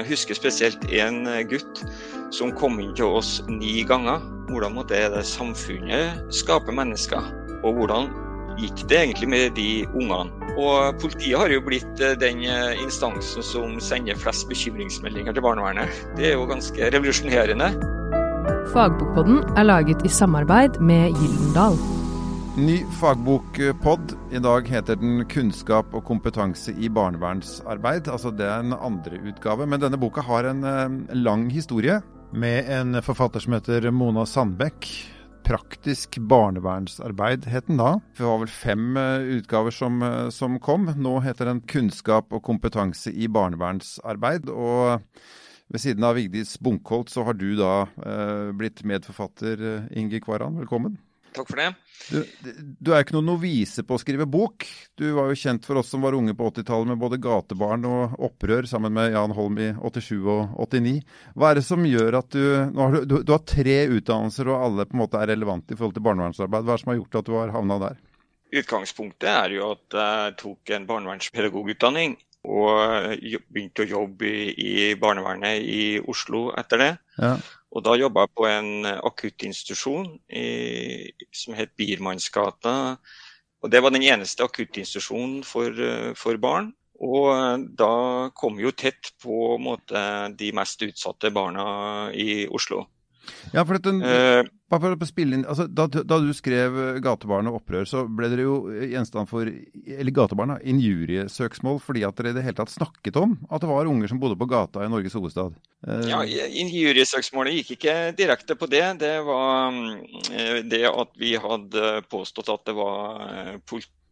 Jeg husker spesielt en gutt som kom inn til oss ni ganger. Hvordan måtte det samfunnet skape mennesker? Og hvordan gikk det egentlig med de ungene? Og Politiet har jo blitt eh, den eh, instansen som sender flest bekymringsmeldinger til barnevernet. Det er jo ganske revolusjonerende. Fagbokpodden er laget i samarbeid med Gyldendal. Ny fagbokpod. I dag heter den 'Kunnskap og kompetanse i barnevernsarbeid'. Altså Det er en andre utgave, men denne boka har en eh, lang historie. Med en forfatter som heter Mona Sandbekk. Praktisk barnevernsarbeid het den da. Det var vel fem eh, utgaver som, eh, som kom. Nå heter den 'Kunnskap og kompetanse i barnevernsarbeid'. og ved siden av Vigdis Bunkholt så har du da eh, blitt medforfatter, Inge Kvaran. Velkommen. Takk for det. Du, du, er ikke noen novise på å skrive bok. Du var jo kjent for oss som var unge på 80-tallet med både gatebarn og opprør sammen med Jan Holm i 87 og 89. Hva er det som gjør at du har du, du, har tre utdannelser og alle på en måte er relevante i forhold til barnevernsarbeid. Hva er det som har gjort at du har havna der? Utgangspunktet er jo at jeg tok en barnevernspedagogutdanning og begynte å jobbe i, i barnevernet i Oslo etter det. Ja. Og da jobba jeg på en akuttinstitusjon i, som het Biermannsgata. Og det var den eneste akuttinstitusjonen for, for, barn. Og da kom vi jo tett på måte, de mest utsatte barna i Oslo. Ja, for den, uh, bare for å spille inn, altså, da, da, du skrev 'Gatebarn og opprør', så ble dere jo gjenstand for eller gatebarn, injuriesøksmål fordi at dere i det hele tatt snakket om at det var unger som bodde på gata i Norges hovedstad? Uh, ja, Injuriesøksmålet gikk ikke direkte på det. Det var uh, det at vi hadde påstått at det var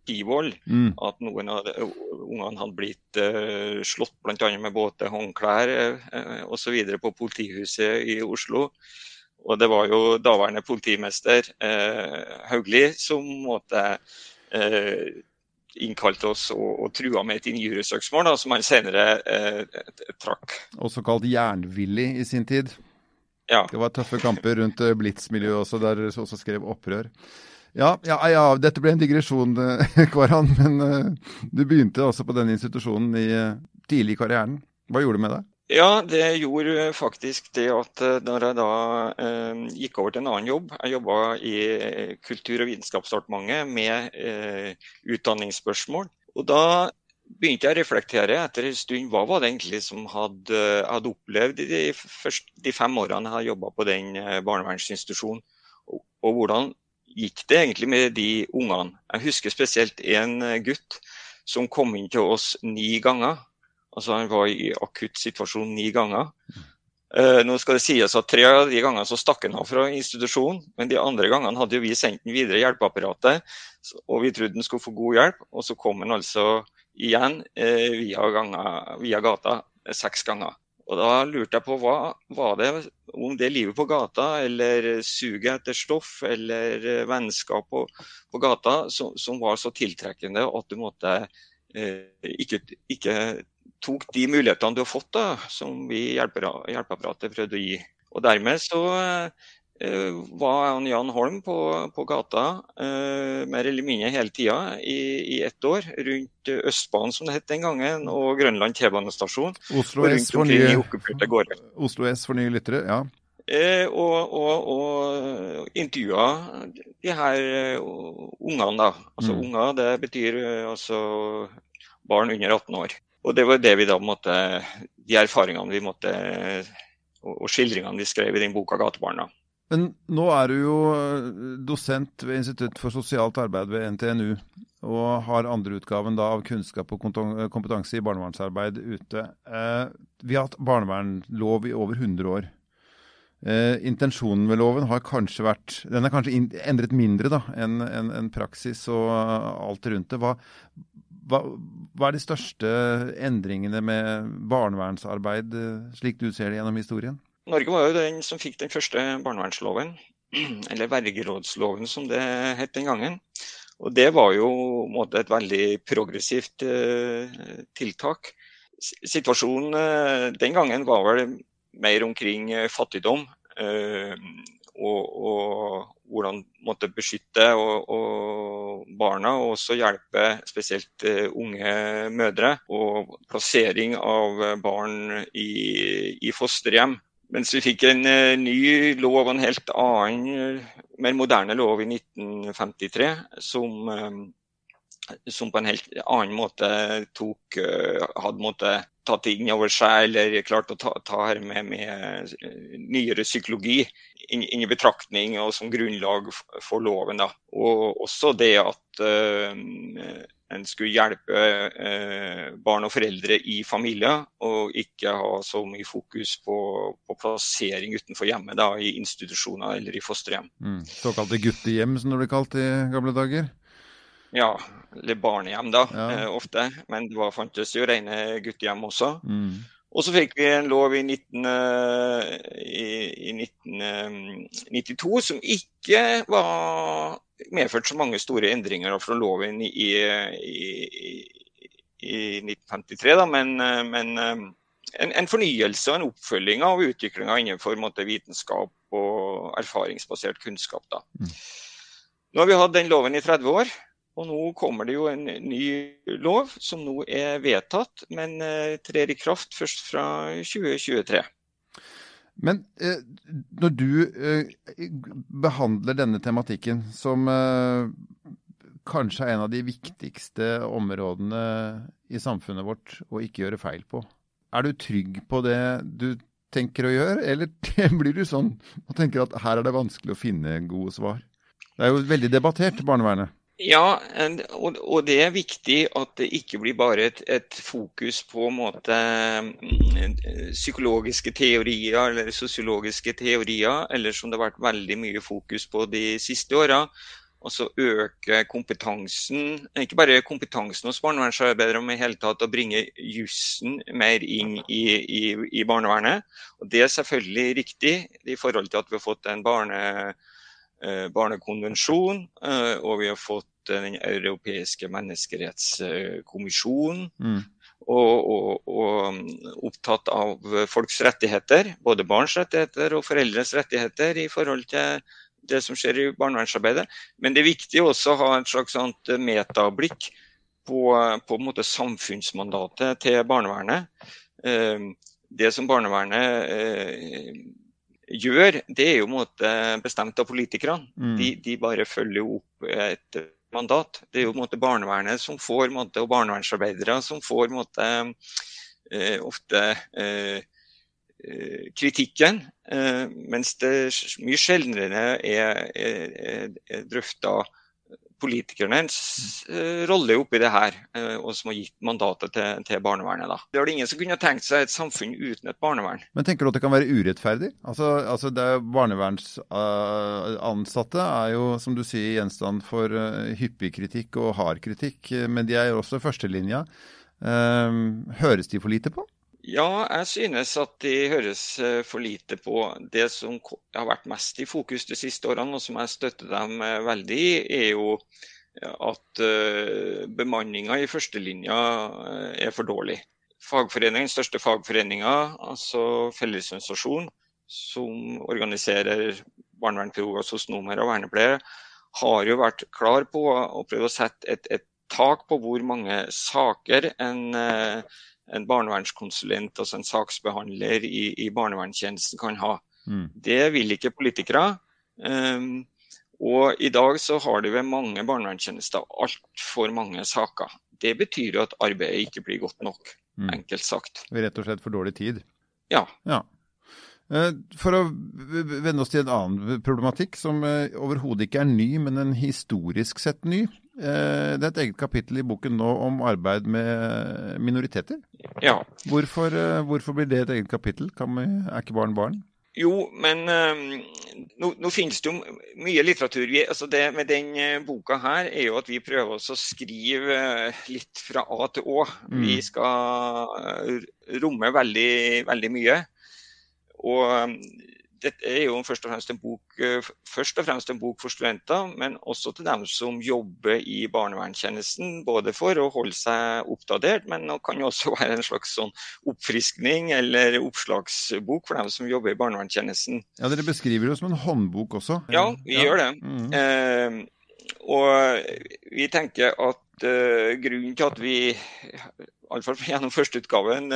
politivold. Mm. At noen av ungene hadde blitt uh, slått bl.a. med båte, håndklær uh, osv. på politihuset i Oslo. Og det var jo daværende politimester eh, Hauglie som måtte eh, innkalte oss og, og trua med et injuriesøksmål, som han senere eh, trakk. Også kalt jernvillig i sin tid. Ja. Det var tøffe kamper rundt eh, Blitz-miljøet også, der også skrev opprør. Ja, ja, ja, dette ble en digresjon, Kåran. Kvaran. Men uh, du begynte også på denne institusjonen i, uh, tidlig i karrieren. Hva gjorde du med det? Ja, det gjorde faktisk det at eh, når jeg da eh, gikk over til en annen jobb Jeg jobba i eh, Kultur- og vitenskapsdepartementet med eh, utdanningsspørsmål. Og da begynte jeg å reflektere etter en stund hva var det egentlig som jeg hadde opplevd de, første, de fem årene jeg hadde jobba på den eh, barnevernsinstitusjonen. Og, og, hvordan gikk det egentlig med de ungene? Jeg husker spesielt en gutt som kom inn til oss ni ganger Altså Han var i akutt situasjon ni ganger. Uh, nå skal det sies at Tre av de gangene så stakk han av fra institusjonen, men de andre gangene hadde jo vi sendt han videre i hjelpeapparatet, og vi trodde han skulle få god hjelp. Og så kom han altså igjen uh, via, ganger, via, gata uh, seks ganger. Og Da lurte jeg på hva var det, om det livet på gata, eller suget etter stoff, eller vennskap på, på gata, som, som, var så tiltrekkende at du måtte ikke, ikke tok de mulighetene du har fått, da, som vi hjelpeapparatet prøvde å gi. Og dermed så uh, var han Jan Holm på, på gata uh, mer eller mindre hele tida i, i ett år. Rundt Østbanen, som det het den gangen, og Grønland T-banestasjon. Oslo, Oslo S for nye lyttere, ja. Uh, og, og, og intervjua de her ungene, da. Altså mm. unger, det betyr altså barn under 18 år. Og det var det vi da måtte De erfaringene vi måtte og skildringene vi skrev i den boka 'Gatebarna'. Men nå er du jo eh, dosent ved Institutt for sosialt arbeid ved NTNU, og har andreutgaven av kunnskap og kompetanse i barnevernsarbeid ute. Eh, vi har hatt barnevernlov i over 100 år. Eh, intensjonen med loven har kanskje vært Den er kanskje endret mindre enn en, en praksis og alt rundt det. Hva, hva, hva, er de største endringene med barnevernsarbeid, eh, slik du ser det gjennom historien? Norge var jo den som fikk den første barnevernsloven, eller vergerådsloven som det het den gangen. Og det var jo måte, et veldig progressivt eh, tiltak. Situasjonen eh, den gangen var vel mer omkring eh, fattigdom og, og, hvordan måtte beskytte og, og barna, og også hjelpe spesielt unge mødre. Og plassering av barn i, i fosterhjem. Mens vi fikk en ny lov, en helt annen, mer moderne lov i 1953, som som på en helt annen måte tok, hadde måte tatt inn over seg eller klart å ta, ta her med, med, nyere psykologi inn, i betraktning og som grunnlag for loven. Da. Og også det at en skulle hjelpe eh, barn og foreldre i familier, og ikke ha så mye fokus på, på plassering utenfor hjemmet, da, i institusjoner eller i fosterhjem. Mm. Såkalte guttehjem, som det ble kalt i gamle dager? Ja, eller barnehjem da, ja. eh, ofte. Men det var, fantes jo rene guttehjem også. Mm. Og så fikk vi en lov i, 19, uh, i, i 1992 uh, som ikke var medført så mange store endringer fra loven i, i, i 1953, da, men, uh, men en, en, fornyelse og en oppfølging av utviklinga innenfor måte, vitenskap og erfaringsbasert kunnskap. Da. Mm. Nå har vi hatt den loven i 30 år. Og nå kommer det jo en ny lov som nå er vedtatt, men eh, trer i kraft først fra 2023. Men eh, når du eh, behandler denne tematikken som eh, kanskje er en av de viktigste områdene i samfunnet vårt å ikke gjøre feil på, er du trygg på det du tenker å gjøre, eller blir du sånn og tenker at her er det vanskelig å finne gode svar? Det er jo veldig debattert, barnevernet. Ja, og, det er viktig at det ikke blir bare et, et fokus på måte, mm, psykologiske teorier eller sosiologiske teorier, eller som det har vært veldig mye fokus på de siste åra. Altså øke kompetansen, ikke bare kompetansen hos barnevernsarbeidere, men i hele tatt å bringe jussen mer inn i, i, i barnevernet. Og Det er selvfølgelig riktig i forhold til at vi har fått en barne barnekonvensjon, eh, og vi har fått eh, Den europeiske menneskerettskommisjonen. Mm. Og, og, og, mm, opptatt av folks rettigheter, både barns rettigheter og foreldres rettigheter i forhold til det som skjer i barnevernsarbeidet. Men det er viktig også å ha et slags metablikk på, på samfunnsmandatet til barnevernet. Det som barnevernet gjør, det er jo måte, bestemt av politikerne. Mm. De, de, bare følger opp et mandat. Det er jo måte, barnevernet som får, måte, og barnevernsarbeidere som får måte, eh, ofte eh, eh kritikken, mens det mye sjeldnere er, er, er drøfta politikernes uh, rolle oppi det her, uh, og som har gitt mandatet til, til barnevernet. Da. Det er det ingen som kunne tenkt seg et samfunn uten et barnevern. Men tenker du at det kan være urettferdig? Altså, altså Barnevernsansatte uh, er jo, som du sier, gjenstand for hyppig kritikk og hard kritikk, men de er jo også førstelinja. høres de for lite på? Ja, jeg synes at de høres eh, for lite på. Det som har vært mest i fokus de siste årene, og som jeg støtter dem eh, veldig i, er jo at eh, bemanninga i førstelinja er for dårlig. Fagforeningen, største fagforeninga, altså Fellesorganisasjonen, som organiserer barnevernspedagoger, sosionomer og vernepleiere, har jo vært klar på å prøve å sette et, et tak på hvor mange saker en en barnevernskonsulent, altså en saksbehandler i, i barnevernstjenesten kan ha. Mm. Det vil ikke politikere. Um, og i dag så har de ved mange barnevernstjenester altfor mange saker. Det betyr jo at arbeidet ikke blir godt nok, mm. enkelt sagt. Rett og slett for dårlig tid? Ja. ja. Eh, for å vende oss til en annen problematikk som eh, overhodet ikke er ny, men en historisk sett ny. Eh, det er et eget kapittel i boken nå om arbeid med minoriteter. Ja. Hvorfor, hvorfor blir det et eget kapittel? Vi, er ikke barn barn? Jo, men nå, nå, finnes det jo mye litteratur. Vi, altså det med den boka her er jo at vi prøver å skrive litt fra A til Å. Mm. Vi skal romme veldig, veldig mye. Og um, dette er jo først og bok uh, først og fremst en bok for studenter, men også til dem som jobber i barnevernstjenesten. Både for å holde seg oppdatert, men det kan jo også være en slags sånn oppfriskning eller oppslagsbok for dem som jobber i barnevernstjenesten. Ja, Dere beskriver det som en håndbok også? Ja, vi ja. gjør det. Mm. Eh, og vi tenker at eh, grunnen til at vi iallfall gjennom førsteutgaven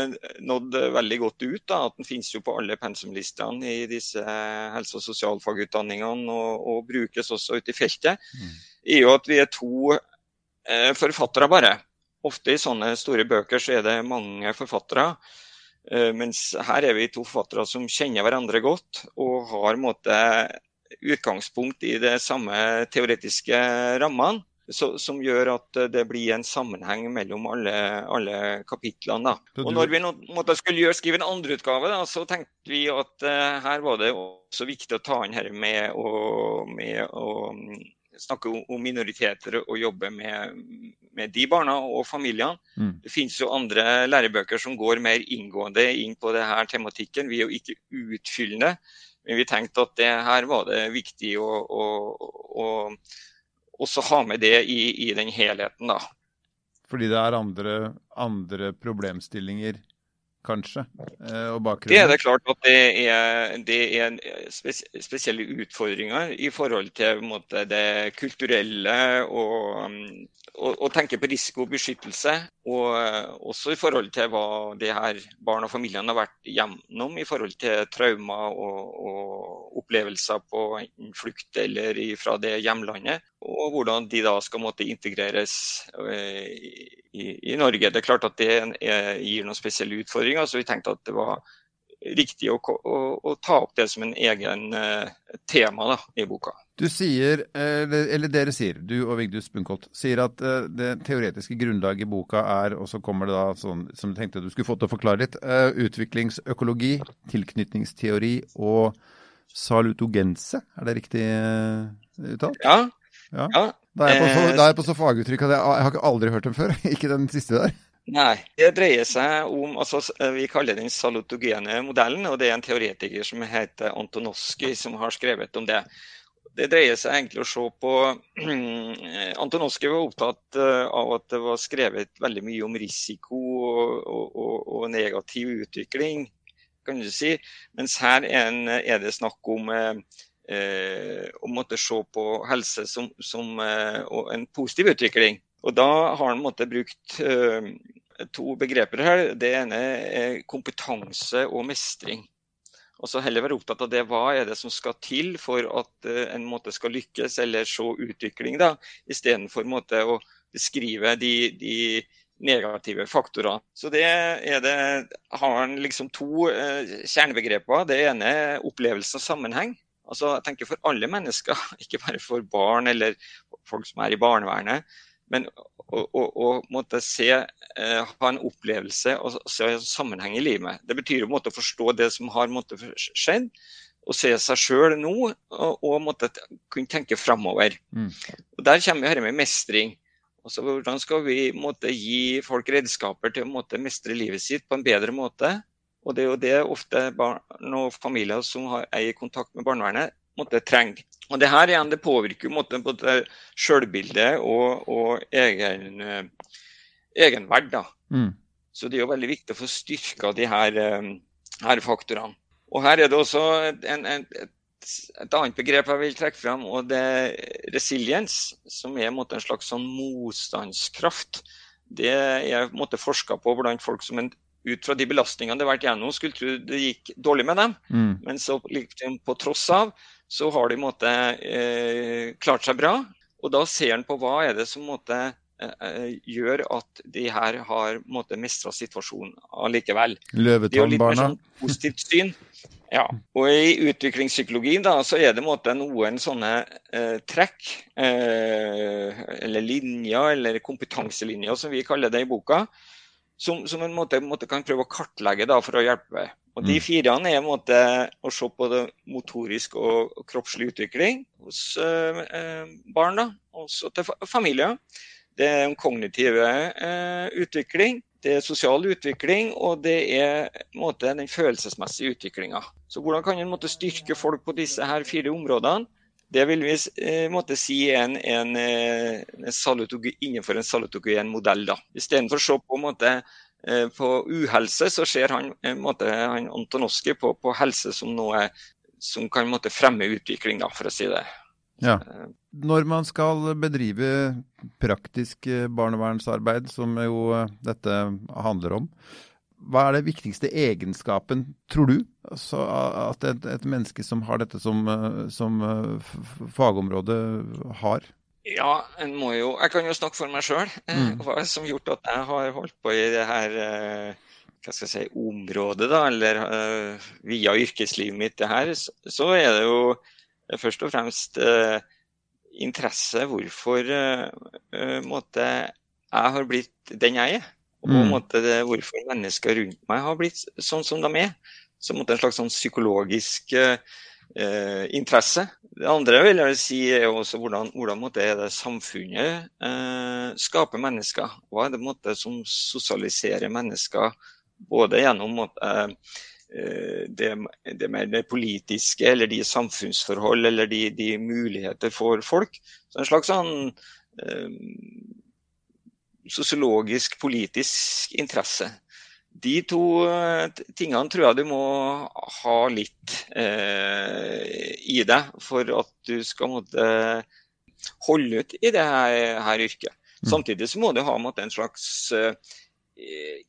nådde veldig godt ut, da, at den finnes jo på alle pensumlistene i disse helse- og sosialfagutdanningene og, og, brukes også ute i feltet, mm. er jo at vi er to eh, forfattere bare. Ofte i sånne store bøker så er det mange forfattere. Eh, mens her er vi to forfattere som kjenner hverandre godt og har måte, utgangspunkt i de samme teoretiske rammene. Så, som gjør at det blir en sammenheng mellom alle, alle kapitlene. Da. Og når vi nå, måtte skulle gjøre, skrive en andreutgave, så tenkte vi at uh, her var det også viktig å ta inn her med å, med å mm, snakke om minoriteter og jobbe med, med de barna og familiene. Mm. Det finnes jo andre lærebøker som går mer inngående inn på denne tematikken. Vi er jo ikke utfyllende. Men vi tenkte at det her var det viktig å, å, å også ha med det i, i, den helheten, da. Fordi det er andre, andre problemstillinger kanskje? Og bakgrunnen? Det er det klart at det er, det er spesielle utfordringer i forhold til måte, det kulturelle og, og, og, tenke på risiko og beskyttelse. Og også i forhold til hva de her barn og familiene har vært gjennom i forhold til traumer og, og opplevelser på enten flukt eller fra det hjemlandet. Og hvordan de da skal måtte integreres eh, i, i, Norge. Det er klart at det er, gir noen spesielle utfordringer, så vi tenkte at det var riktig å, å, å ta opp det som en egen uh, tema da, i boka. Du sier, eller, eller, dere sier, du og Vigdus Bunkholt, sier at det teoretiske grunnlaget i boka er, og så kommer det da sånn som du tenkte du skulle fått til å forklare litt, utviklingsøkologi, tilknytningsteori og salutogense. Er det riktig uttalt? Ja. ja. ja. Da er jeg på så, eh, er på så faguttrykk at jeg, jeg har aldri hørt dem før. ikke den siste der. Nei. Det dreier seg om altså, Vi kaller den salutogene modellen, og det er en teoretiker som heter Antonoski som har skrevet om det. Det dreier seg egentlig å se på Antonoski var opptatt eh, av at det var skrevet veldig mye om risiko og, og, og negativ utvikling, kan du si. Mens her er, en, er det snakk om eh, eh, måtte se på helse som, som eh, en positiv utvikling. Og Da har han måtte, brukt eh, to begreper her. Det ene er kompetanse og mestring. Og så heller være opptatt av det. Hva er det som skal til for at en måte skal lykkes eller se utvikling, da, istedenfor å beskrive de, de, negative faktorene. Så det, det har han liksom to eh, kjernebegreper. Det ene er opplevelse og sammenheng. Altså, jeg tenker For alle mennesker, ikke bare for barn eller folk som er i barnevernet. Men å, å, å måtte se, eh, ha en opplevelse og se en sammenheng i livet. Det betyr å måtte forstå det som har måtte, skjedd, og se seg sjøl nå, og, og måtte kunne tenke framover. Mm. Og Der kommer dette med mestring. Altså, hvordan skal vi måtte, gi folk redskaper til å måtte, mestre livet sitt på en bedre måte? Og det er jo det ofte barn og familier som har, er i kontakt med barnevernet, måtte trenge. Og det her igjen, det påvirker måtte, både selvbildet og, og egen, uh, egenverd. Da. Mm. Så det er jo veldig viktig å få styrka de her, um, her faktorene. Og her er det også en, en, et, et, annet begrep jeg vil trekke fram, og det er resiliens, som er en, en slags sånn motstandskraft. Det er forska på blant folk som en ut fra de belastningene det har vært gjennom, skulle tro det gikk dårlig med dem. Mm. Men så liksom, på tross av så har de måtte, eh, klart seg bra. Og da ser en på hva er det som måtte, eh, eh gjør at de her har mestra situasjonen allikevel. Løvetannbarna. Sånn positivt syn. Ja. Og i utviklingspsykologien da, så er det måtte, noen sånne eh, trekk, eh, eller linjer, eller kompetanselinjer som vi kaller det i boka, som, som en måte, måte, kan prøve å kartlegge da, for å hjelpe. Og De mm. fire er en måte å se på det motorisk og, og kroppslig utvikling hos eh, barn, da, også til familier. Det er en kognitiv eh, utvikling, det er sosial utvikling og det er måte, den følelsesmessige utviklinga. Så hvordan kan en måte, styrke folk på disse her fire områdene? Det vil vi eh, måtte si en, en, en en innenfor en salutogen modell. da. Istedenfor å se på, måte, eh, på uhelse, så ser han, måte, han Antonoski på, på, helse som noe som kan måte, fremme utvikling, da, for å si det Ja. Når man skal bedrive praktisk barnevernsarbeid, som jo dette handler om, hva er det viktigste egenskapen, tror du, altså, at et, et, menneske som har dette som, som fagområde, har? Ja, en må jo Jeg kan jo snakke for meg sjøl. Mm. Hva som har gjort at jeg har holdt på i det her hva skal jeg si, området, da, eller uh, via yrkeslivet mitt, det her, så er det jo først og fremst uh, interesse hvorfor uh, måte jeg har blitt den jeg er. Og på en måte det, hvorfor mennesker rundt meg har blitt sånn som de er. Så en slags sånn psykologisk interesse. Det andre vil jeg si er også hvordan, hvordan er det samfunnet skaper mennesker. Hva er det måte, som sosialiserer mennesker både gjennom eh, det, det, mer det politiske eller de samfunnsforhold eller de, de muligheter for folk. Så en slags sånn eh, sosiologisk, politisk interesse. De to eh, tingene tror jeg du må ha litt eh, i deg for at du skal måtte holde ut i det her, her yrket. Mm. Samtidig så må du ha måtte, en slags eh,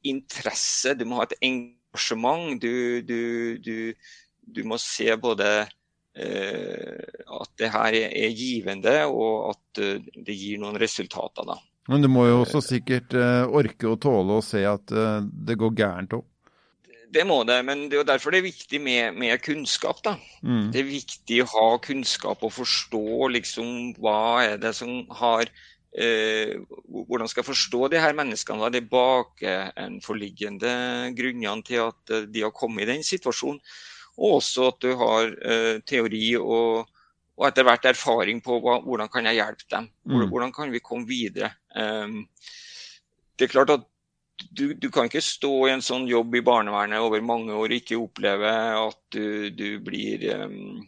interesse, du må ha et engasjement. Du, du, du, du må se både eh, at det her er, givende, og at eh, det gir noen resultater. da. Men du må jo også sikkert orke å tåle å se at det går gærent òg? Det må det, men det er jo derfor det er viktig med, med kunnskap. da. Mm. Det er viktig å ha kunnskap og forstå liksom hva er det som har eh, hvordan skal jeg forstå de her menneskene? Hva er de bakenforliggende grunnene til at eh, de har kommet i den situasjonen? Og også at du har eh, teori og, og, etter hvert erfaring på hva, hvordan kan jeg hjelpe dem? Hvordan, mm. hvordan kan vi komme videre? Um, det er klart at du, du, kan ikke stå i en sånn jobb i barnevernet over mange år og ikke oppleve at du, du blir um,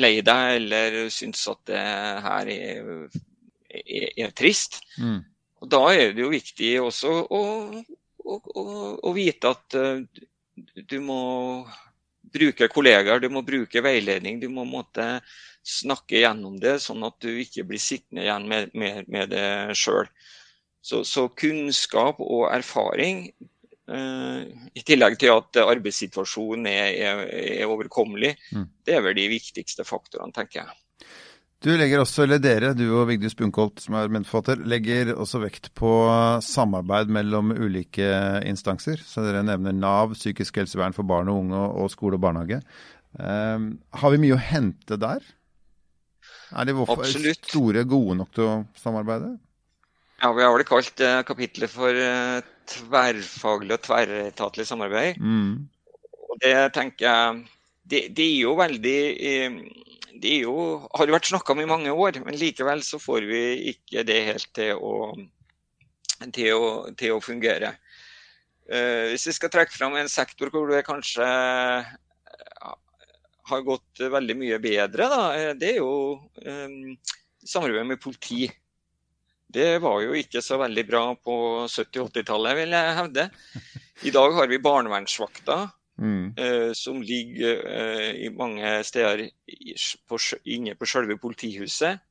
lei deg eller syns at det her er, er, er trist. Mm. Og Da er det jo viktig også å, å, å, å vite at uh, du må bruke kollegaer, du må bruke veiledning. Du må måtte snakke gjennom det, sånn at du ikke blir sittende igjen med, med, med det sjøl. Så, så, kunnskap og erfaring Eh, I tillegg til at arbeidssituasjonen er, er, er overkommelig. Mm. Det er vel de viktigste faktorene, tenker jeg. Du legger også, eller Dere, du og Vigdis Bunkholt, som er medforfatter, legger også vekt på samarbeid mellom ulike instanser. Så Dere nevner Nav, psykisk helsevern for barn og unge og skole og barnehage. Um, har vi mye å hente der? Er de Absolutt. store gode nok til å samarbeide? Ja, Vi har vel kalt kapitlet for uh, tverrfaglig og tverretatlig samarbeid. Mm. Og det tenker jeg det, det, er jo veldig eh, Det er jo, har jo vært snakka om i mange år, men likevel så får vi ikke det helt til å, til å, til å fungere. Uh, hvis vi skal trekke fram en sektor hvor det kanskje har gått veldig mye bedre, da, det er jo um, samarbeid med politi. Det var jo ikke så veldig bra på 70- 80-tallet, vil jeg hevde. I dag har vi barnevernsvakter mm. Uh, som ligger uh, i mange steder på, inne på selve politihuset.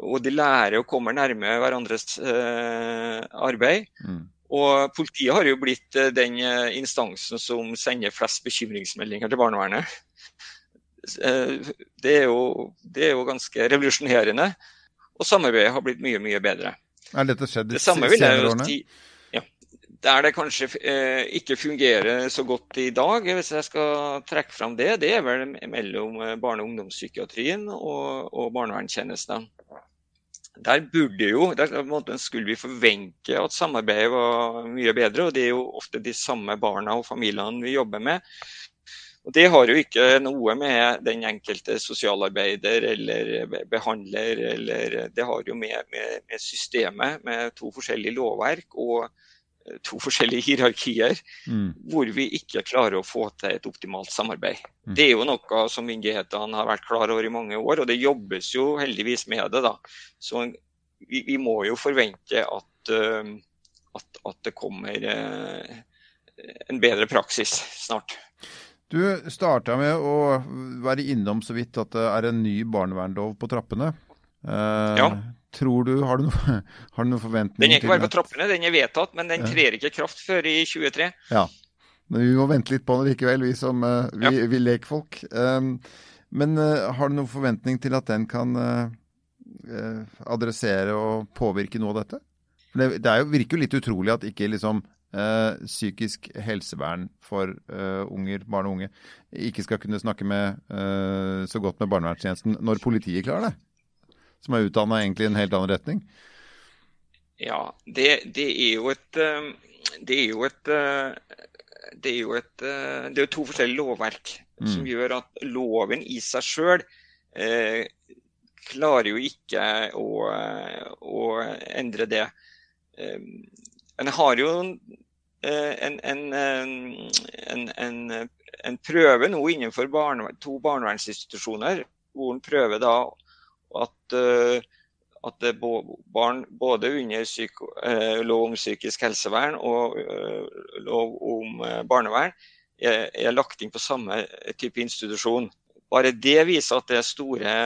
Og de lærer å komme nærme hverandres eh, arbeid. Mm. Og politiet har jo blitt eh, den eh, instansen som sender flest bekymringsmeldinger til barnevernet. Eh, det er jo, det er jo ganske revolusjonerende. Og samarbeidet har blitt mye, mye bedre. Er dette skjedd de senere årene? Der det kanskje eh, ikke fungerer så godt i dag, hvis jeg skal trekke fram det, det er vel mellom eh, barne- og ungdomspsykiatrien og, og barnevernstjenestene. Der burde jo, der skulle vi forvente at samarbeidet var mye bedre. og Det er jo ofte de samme barna og familiene vi jobber med. Og Det har jo ikke noe med den enkelte sosialarbeider eller behandler eller Det har jo med, med, med systemet, med to forskjellige lovverk og to forskjellige hierarkier, mm. hvor vi ikke klarer å få til et optimalt samarbeid. Mm. Det er jo noe som myndighetene har vært klar over i mange år, og det jobbes jo heldigvis med det. da. Så vi, vi må jo forvente at, uh, at, at det kommer uh, en bedre praksis snart. Du starta med å være innom så vidt at det er en ny barnevernlov på trappene. Eh, ja. Tror du, Har du noen forventninger? forventning Den er ikke bare på trappene, den er vedtatt, men den trer ikke kraft før i 2023. Ja, men vi må vente litt på den likevel, vi som uh, vi, ja. vi lekfolk. Um, men uh, har du noen forventning til at den kan uh, adressere og påvirke noe av dette? For det, det jo, virker jo litt utrolig at ikke liksom psykisk helsevern for unger, barn og unge ikke skal kunne snakke med, så godt med barnevernstjenesten når politiet klarer det som er utdanna egentlig i en helt annen retning? Ja, det, det er jo et eh, Det er jo et eh, det er jo et, eh, det er to forskjellige lovverk mm. som gjør at loven i seg sjøl eh, klarer jo ikke å, å endre det. En har jo en, en, en, en prøve nå innenfor barne, to barnevernsinstitusjoner hvor en prøver da at, eh, at barn både under psyko, eh, lov om psykisk helsevern og eh, lov om barnevern er, er lagt inn på samme type institusjon. Bare det viser at det er store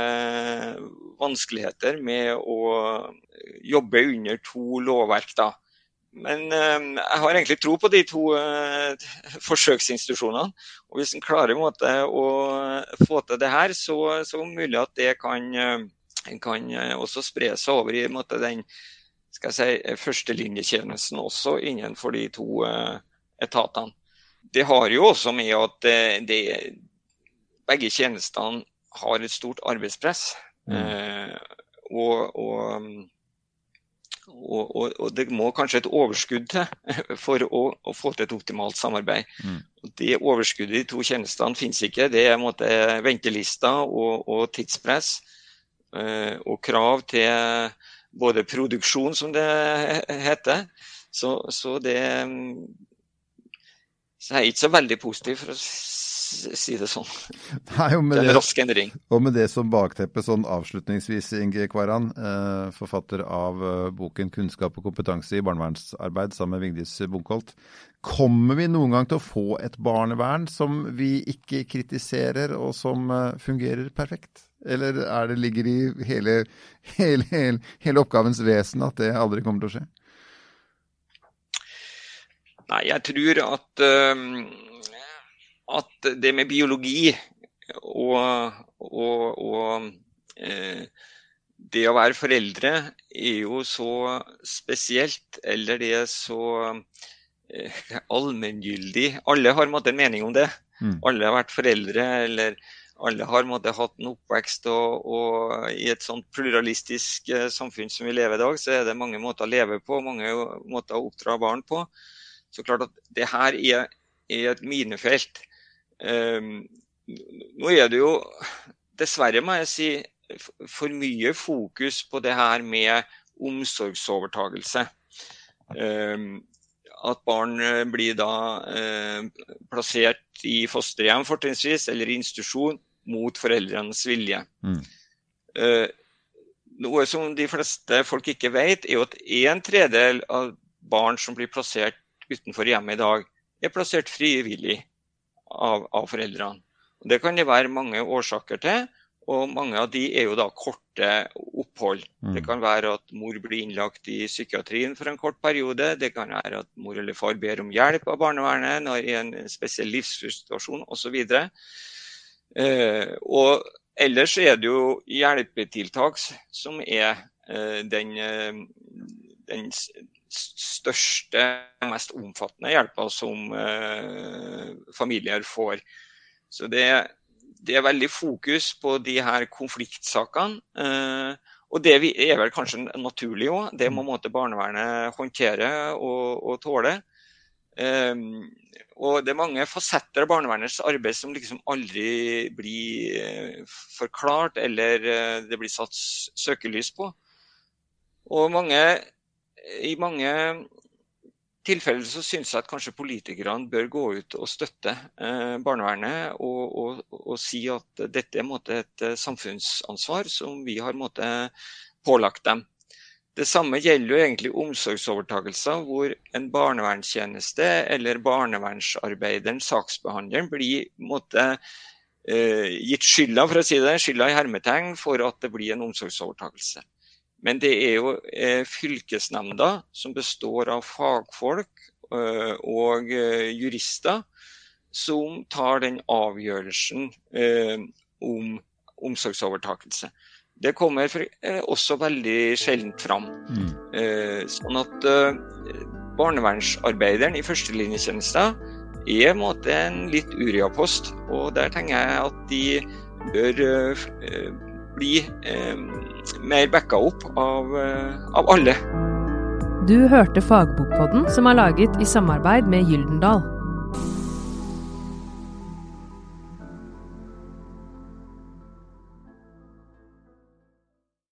vanskeligheter med å jobbe under to lovverk. da. Men jeg har egentlig tro på de to forsøksinstitusjonene. Og hvis en klarer måte, å få til det her, så, så er det mulig at det kan kan eh, også spre seg over i måte, den skal jeg si, førstelinjetjenesten også innenfor de to uh, etatene. Det har jo også med at uh, det, begge tjenestene har et stort arbeidspress. Mm. Uh, og, og, og, og, det må kanskje et overskudd til for å, å få til et optimalt samarbeid. Mm. Det overskuddet i de to tjenestene finnes ikke. Det er måte, ventelister og tidspress. Eh, og krav til både produksjon, som det heter. Så, så det så jeg er ikke så veldig positiv, for å si det sånn. Nei, det er en rask endring. Og med det som bakteppe, sånn avslutningsvis, Inge Kvaran, eh, forfatter av eh, boken 'Kunnskap og kompetanse i barnevernsarbeid' sammen med Vigdis Bunkholt. Kommer vi noen gang til å få et barnevern som vi ikke kritiserer, og som fungerer perfekt? Eller er det ligger i hele, hele, hele, hele oppgavens vesen at det aldri kommer til å skje? Nei, jeg tror at, uh, at det med biologi og, og, og uh, det å være foreldre er jo så spesielt, eller det er så allmenngyldig. Alle har en mening om det. Mm. Alle har vært foreldre eller alle har måtte, hatt en oppvekst, og, og, i et sånt pluralistisk eh, samfunn som vi lever i dag, så er det mange måter å leve på, mange måter å oppdra barn på. Så klart at det her er, er et minefelt. Um, nå er det jo dessverre, må jeg si, for mye fokus på det her med omsorgsovertagelse. Um, at barn eh, blir da eh, plassert i fosterhjem fortrinnsvis, eller i institusjon, mot foreldrenes vilje. Mm. Eh, noe som de fleste folk ikke vet, er jo at en tredel av barn som blir plassert utenfor hjemmet i dag, er plassert frivillig av, av foreldrene. Og det kan det være mange årsaker til, og mange av de er jo da korte opphold. Mm. Det kan være at mor blir innlagt i psykiatrien for en kort periode. Det kan være at mor eller far ber om hjelp av barnevernet når i en spesiell livssituasjon osv. Eh, og ellers er det jo hjelpetiltak som er eh, den, eh, den største, mest omfattende hjelpa som familier får. Så det, det, er veldig fokus på de her konfliktsakene. Og det er vel kanskje naturlig òg. Det må måtte barnevernet håndtere og, og tåle. Um, og det er mange fasetter av barnevernets arbeid som liksom aldri blir uh, forklart eller uh, det blir satt søkelys på. Og mange, i mange tilfeller så syns jeg at kanskje politikerne bør gå ut og støtte eh, barnevernet og, og, og, si at dette er måte, et samfunnsansvar som vi har måte, pålagt dem. Det samme gjelder jo egentlig omsorgsovertakelser, hvor en barnevernstjeneste eller barnevernsarbeideren, saksbehandleren, blir måte, eh, gitt skylda for å si det, skylda i hermetegn for at det blir en omsorgsovertakelse. Men det er jo eh, fylkesnemnda, som består av fagfolk eh, og eh, jurister, som tar den avgjørelsen om omsorgsovertakelse. Det kommer også veldig sjeldent fram. Mm. Sånn at barnevernsarbeideren i førstelinjetjenesta er en, måte, en litt Uria-post. Og der tenker jeg at de bør bli mer backa opp av, eh, av alle. Du hørte Fagbokpodden, som er laget i samarbeid med Gyldendal.